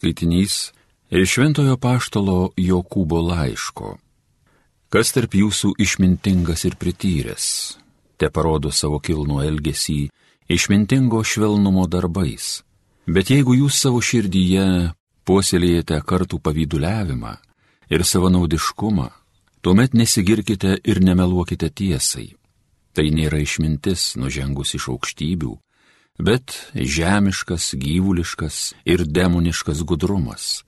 skaitinys iš Šventojo Paštalo Jokūbo laiško. Kas tarp jūsų išmintingas ir prityręs, te parodo savo kilno elgesį išmintingo švelnumo darbais. Bet jeigu jūs savo širdyje puoselėjate kartų pavyduliavimą ir savanaudiškumą, tuomet nesigirkite ir nemeluokite tiesai. Tai nėra išmintis nužengus iš aukštybių, bet žemiškas, gyvuliškas ir demoniškas gudrumas.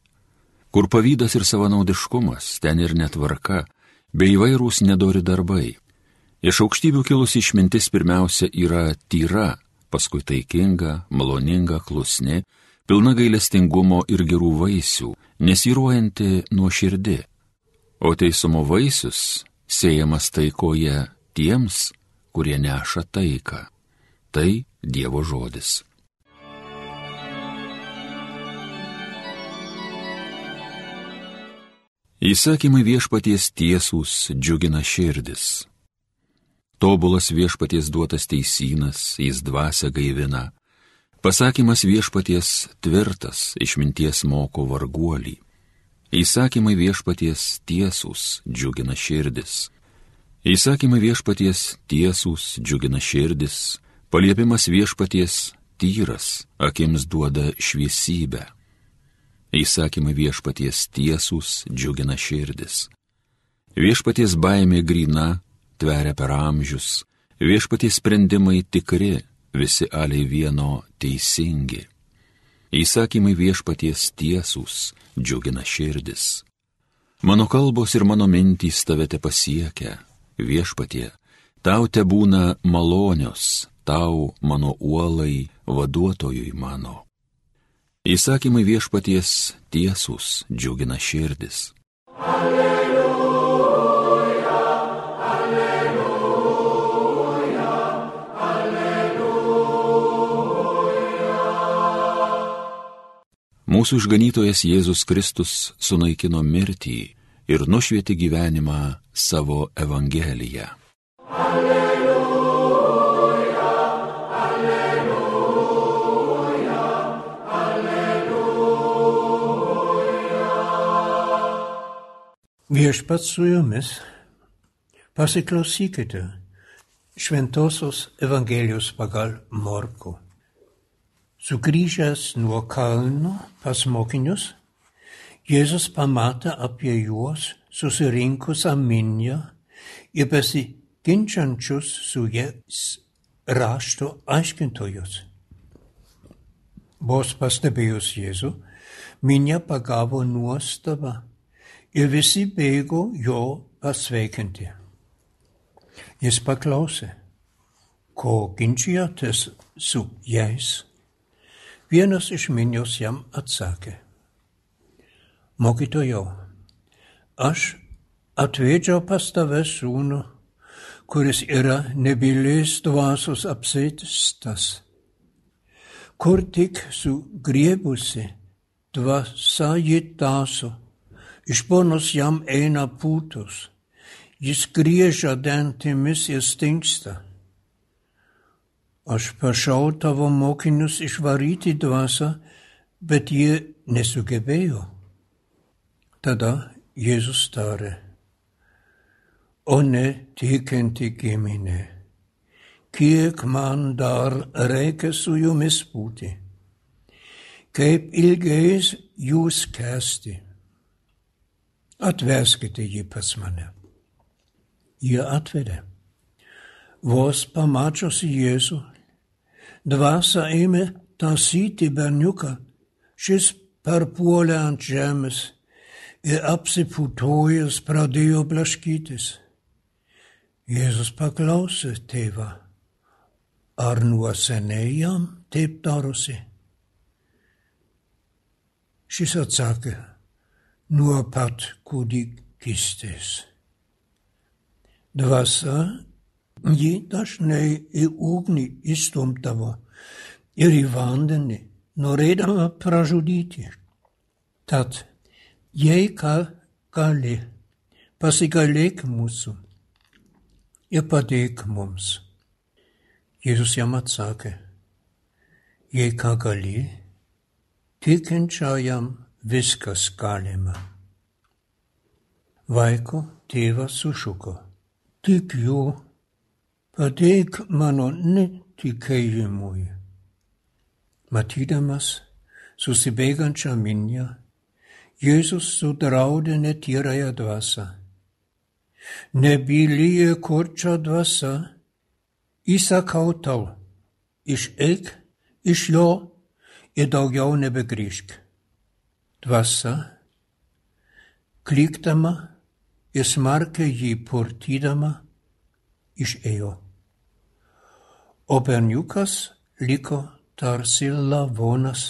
Kur pavydas ir savanaudiškumas, ten ir netvarka, bei įvairūs nedori darbai. Iš aukštybių kilusi išmintis pirmiausia yra tyra, paskui taikinga, maloninga, klusni, pilna gailestingumo ir gerų vaisių, nesiruojanti nuo širdį. O teisumo vaisius siejamas taikoje tiems, kurie neša taiką. Tai Dievo žodis. Įsakymai viešpaties tiesūs džiugina širdis. Tobulas viešpaties duotas teisynas, jis dvasia gaivina. Pasakymas viešpaties tvirtas, išminties moko varguolį. Įsakymai viešpaties tiesūs džiugina širdis. Įsakymai viešpaties tiesūs džiugina širdis, Paliepimas viešpaties tyras, akims duoda šviesybę. Įsakymai viešpaties tiesūs džiugina širdis. Viešpaties baimė grina, tveria per amžius, viešpaties sprendimai tikri, visi aliai vieno teisingi. Įsakymai viešpaties tiesūs džiugina širdis. Mano kalbos ir mano mintys tave te pasiekia, viešpatie, tau te būna malonios, tau, mano uolai, vaduotojui mano. Įsakymai viešpaties tiesus džiugina širdis. Alleluja, alleluja, alleluja. Mūsų išganytojas Jėzus Kristus sunaikino mirtį ir nušvieti gyvenimą savo Evangeliją. Viešpats su jumis. Pasiklausykite Šventosios Evangelijos pagal Morku. Sugrįžęs nuo kalno pas mokinius, Jėzus pamatė apie juos susirinkusią minią ir besiginčiančius su jais rašto aiškintojus. Vos pastebėjus Jėzų, minė pagavo nuostabą ir visi bėgo jo pasveikinti. Jis paklausė, ko ginčijotės su jais. Vienas iš minios jam atsakė, mokytojau, aš atvedžiau pas tave sūnų, kuris yra nebylės dvasios apsėstas. Kur tik sugriebusi dvasia jį taso iš ponos jam eina putos, jis griežia dantimis ir stinksta. Aš prašau tavo mokinius išvaryti dvasą, bet jie nesugebėjo. Tada Jėzus tarė, o ne tikinti giminė, kiek man dar reikia su jumis būti, kaip ilgai jūs kesti atveskite jį pas mane. Jie atvedė. Vos pamačiusi Jėzų, dvasia ėmė tasyti berniuką, šis perpuolė ant žemės ir apsiputojęs pradėjo blaškytis. Jėzus paklausė tėvą, ar nuo seniai jam taip darosi? Šis atsakė, nuo pat kūdikystės. Dvasia jį dažnai į ugnį įstumdavo ir į vandenį, norėdama pražudyti. Tad, jei ką gali, pasigalėk mūsų ir padėk mums. Jėzus jam atsakė, jei ką gali, tikinčiajam viskas galima. Vaiko tėvas sušuko. Tik jų, padėk mano netikėjimui. Matydamas susibėgančią minią, Jėzus sudraudė netyrąją dvasą. Nebylyje kurčia dvasia, įsakau tau, išeik iš jo ir daugiau nebegrįžk. Dvasia, klykdama ir smarkiai jį purtydama, išėjo. O berniukas liko tarsi lavonas,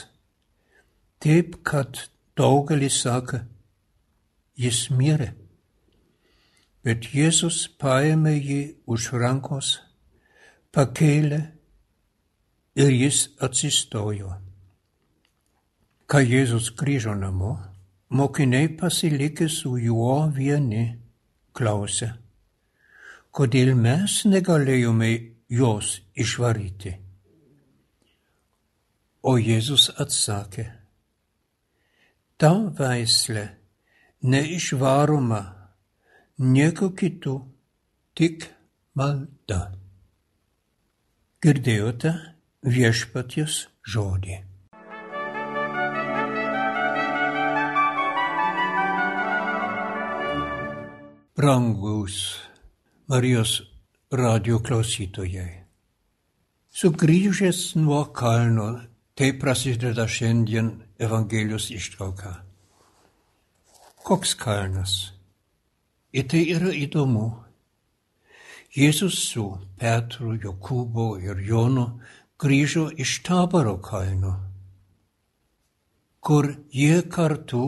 taip kad daugelis saka, jis mirė. Bet Jėzus paėmė jį už rankos, pakėlė ir jis atsistojo. Kai Jėzus grįžo namo, mokiniai pasilikę su juo vieni klausė, kodėl mes negalėjome jos išvaryti. O Jėzus atsakė, ta veislė neišvaroma nieko kitų, tik malda. Girdėjote viešpaties žodį. Brangus Marijos radio klausytojai. Sugrįžęs nuo kalno, taip prasideda šiandien Evangelijos ištrauka. Koks kalnas? Ir tai yra įdomu. Jėzus su Petru, Jokūbo ir Jonu grįžo iš taboro kalno, kur jie kartu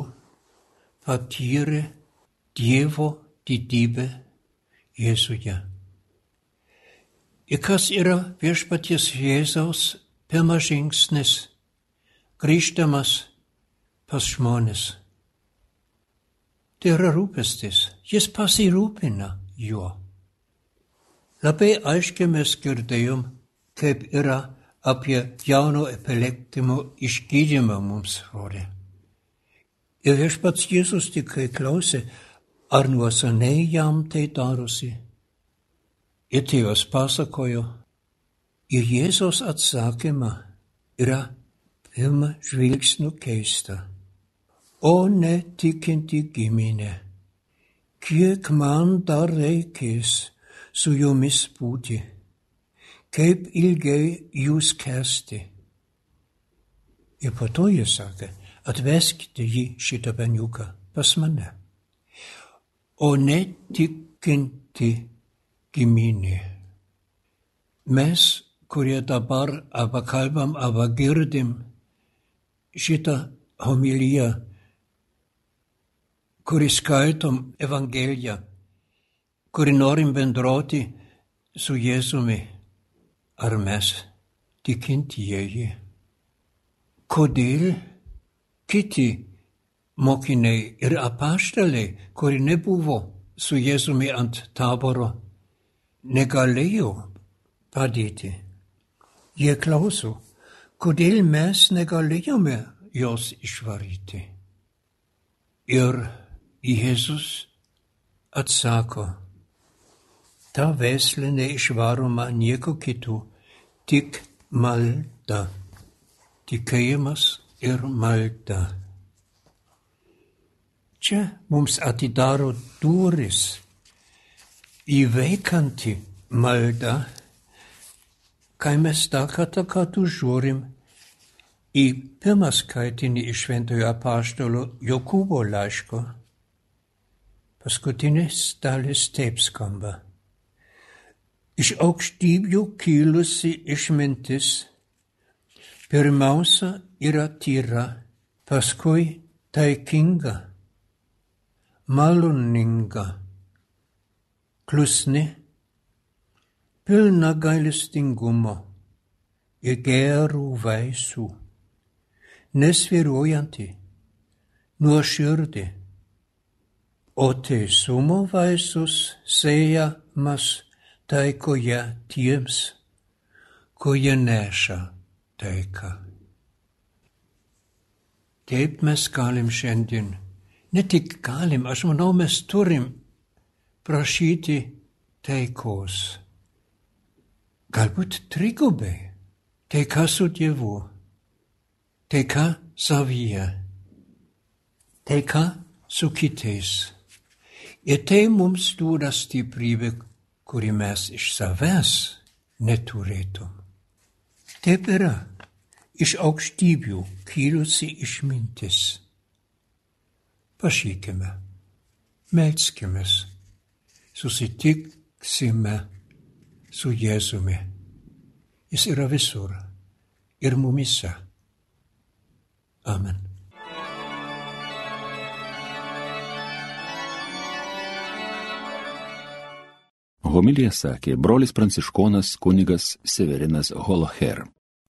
patyrė Dievo didybę Jėzuje. Ir kas yra viešpaties Jėzaus pirmas žingsnis, grįžtamas pas žmonės? Tai yra rūpestis, jis pasirūpina juo. Labai aiškiai mes girdėjom, kaip yra apie jauno epileptimo išgydymą mums rodė. Ir viešpats Jėzus tikrai klausė, ar nuo seniai jam tai darosi. Ir tėvas pasakojo, ir Jėzos atsakymą yra pirmą žvilgsnių keista. O netikinti giminė, kiek man dar reikės su jumis būti, kaip ilgai jūs kesti. Ir po to jis sakė, atveskite jį šitą berniuką pas mane o netikinti giminė. Mes, kurie dabar arba kalbam, arba girdim šitą homiliją, kuri skaitom Evangeliją, kuri norim bendrauti su Jėzumi, ar mes tikintieji. Kodėl kiti mokiniai ir apaštaliai, kurie nebuvo su Jėzumi ant taboro, negalėjo padėti. Jie klauso, kodėl mes negalėjome jos išvaryti. Ir Jėzus atsako, ta veslė neišvaroma nieko kitų, tik malda, tikėjimas ir malda. Čia mums atidaro duris įveikanti malda, kai mes dar kartą kartu žiūrim į pirmą skaitinį iš Šventojo apaštalo Jokūbo laiško. Paskutinis dalis taip skamba. Iš aukštybių kilusi išmintis pirmiausia yra tyra, paskui taikinga maloninga, klusni, pilna gailestingumo ir gerų vaisių, nesviruojanti, nuoširdį, o teisumo vaisius sėjamas taikoje tiems, kurie neša taiką. Taip mes galim šiandien. Ne tik galim, aš manau, mes turim prašyti taikos. Galbūt trigubai. Taika su Dievu. Taika savyje. Taika su kitais. Ir tai mums duoda stiprybę, kurį mes iš savęs neturėtum. Taip yra iš aukštybių kilusi išmintis. Prašykime, melskime, susitiksime su Jėzumi. Jis yra visur ir mumise. Amen. Homilija sakė brolis pranciškonas kunigas Severinas Holoher.